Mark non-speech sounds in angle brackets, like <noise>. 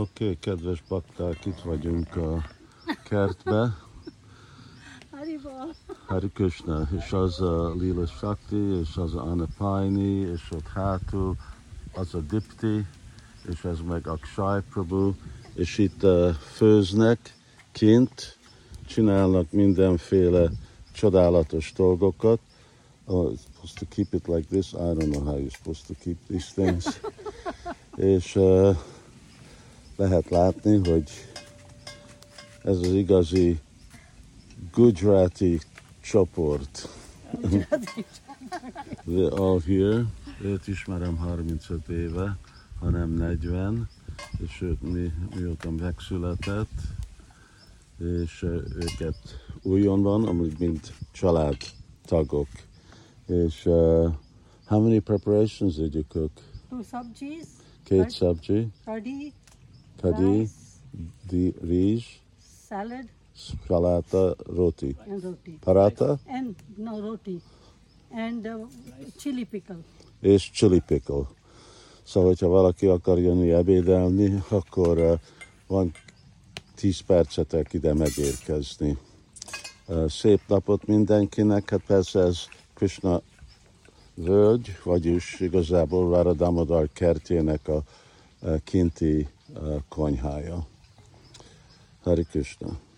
Oké, okay, kedves bakták, itt vagyunk a kertbe. Haribo. Hari Krishna, és az a Lila Shakti, és az a Anapaini, és ott hátul az a Dipti, és ez meg Akshay Prabhu, és itt uh, főznek kint, csinálnak mindenféle csodálatos dolgokat. Oh, it's supposed to keep it like this. I don't know how you're supposed to keep these things. <laughs> és uh, lehet látni, hogy ez az igazi Gujarati csoport. They're all here. Őt ismerem 35 éve, hanem 40, és őt mi, mióta megszületett, és őket újonnan, amúgy mint családtagok. És uh, how many preparations did you cook? Two sabjis. Két sabji, Curry. Kadi, di, rizs, Salad saláta, roti. and roti. Parata And no roti. And uh, chili pickle. és chili pickle. Szóval, hogyha valaki akar jönni ebédelni, akkor uh, van 10 percetek ide megérkezni. Uh, szép napot mindenkinek, hát persze ez Krishna völgy, vagyis igazából Radha Damodar kertjének a uh, kinti konyhája. Hari Krishna.